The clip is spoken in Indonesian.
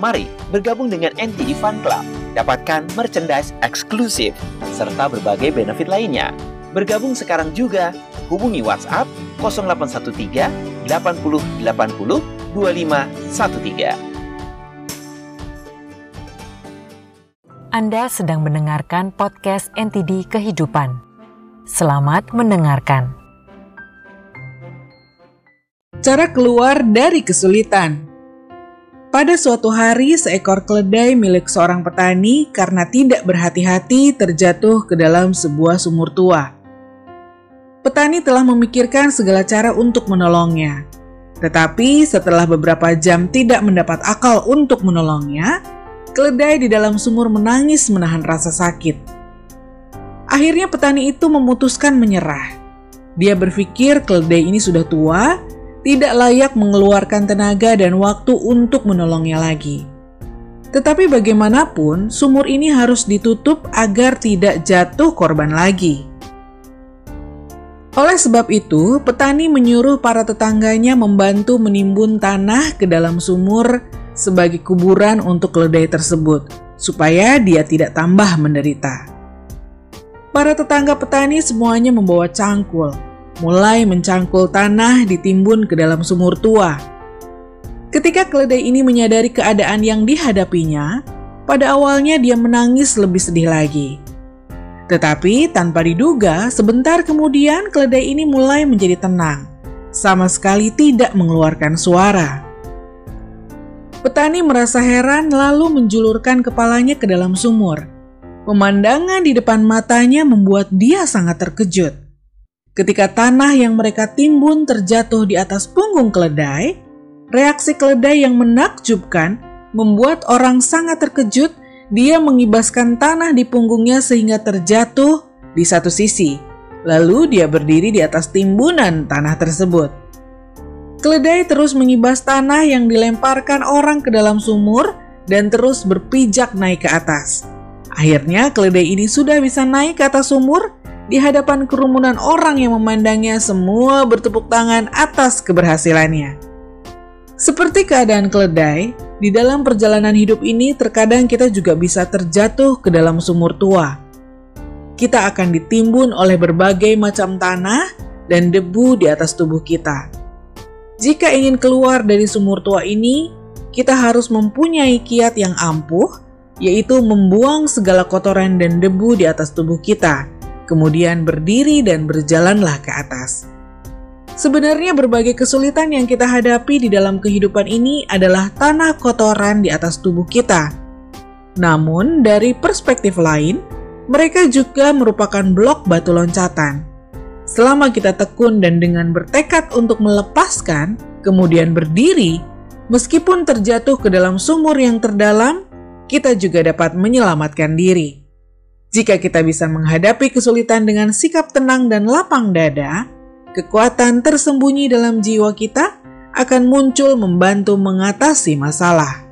Mari bergabung dengan NTD Fun Club, dapatkan merchandise eksklusif, serta berbagai benefit lainnya. Bergabung sekarang juga, hubungi WhatsApp 0813 80 80 2513. Anda sedang mendengarkan podcast NTD Kehidupan. Selamat mendengarkan. Cara keluar dari kesulitan. Pada suatu hari, seekor keledai milik seorang petani karena tidak berhati-hati terjatuh ke dalam sebuah sumur tua. Petani telah memikirkan segala cara untuk menolongnya, tetapi setelah beberapa jam tidak mendapat akal untuk menolongnya, keledai di dalam sumur menangis menahan rasa sakit. Akhirnya petani itu memutuskan menyerah. Dia berpikir keledai ini sudah tua, tidak layak mengeluarkan tenaga dan waktu untuk menolongnya lagi. Tetapi bagaimanapun, sumur ini harus ditutup agar tidak jatuh korban lagi. Oleh sebab itu, petani menyuruh para tetangganya membantu menimbun tanah ke dalam sumur sebagai kuburan untuk keledai tersebut, supaya dia tidak tambah menderita. Para tetangga petani semuanya membawa cangkul, mulai mencangkul tanah ditimbun ke dalam sumur tua. Ketika keledai ini menyadari keadaan yang dihadapinya, pada awalnya dia menangis lebih sedih lagi. Tetapi tanpa diduga, sebentar kemudian keledai ini mulai menjadi tenang, sama sekali tidak mengeluarkan suara. Petani merasa heran lalu menjulurkan kepalanya ke dalam sumur. Pemandangan di depan matanya membuat dia sangat terkejut. Ketika tanah yang mereka timbun terjatuh di atas punggung keledai, reaksi keledai yang menakjubkan membuat orang sangat terkejut. Dia mengibaskan tanah di punggungnya sehingga terjatuh di satu sisi. Lalu dia berdiri di atas timbunan tanah tersebut. Keledai terus mengibas tanah yang dilemparkan orang ke dalam sumur dan terus berpijak naik ke atas. Akhirnya keledai ini sudah bisa naik ke atas sumur di hadapan kerumunan orang yang memandangnya semua bertepuk tangan atas keberhasilannya. Seperti keadaan keledai, di dalam perjalanan hidup ini terkadang kita juga bisa terjatuh ke dalam sumur tua. Kita akan ditimbun oleh berbagai macam tanah dan debu di atas tubuh kita jika ingin keluar dari sumur tua ini, kita harus mempunyai kiat yang ampuh, yaitu membuang segala kotoran dan debu di atas tubuh kita, kemudian berdiri dan berjalanlah ke atas. Sebenarnya berbagai kesulitan yang kita hadapi di dalam kehidupan ini adalah tanah kotoran di atas tubuh kita. Namun, dari perspektif lain, mereka juga merupakan blok batu loncatan Selama kita tekun dan dengan bertekad untuk melepaskan, kemudian berdiri, meskipun terjatuh ke dalam sumur yang terdalam, kita juga dapat menyelamatkan diri. Jika kita bisa menghadapi kesulitan dengan sikap tenang dan lapang dada, kekuatan tersembunyi dalam jiwa kita akan muncul membantu mengatasi masalah.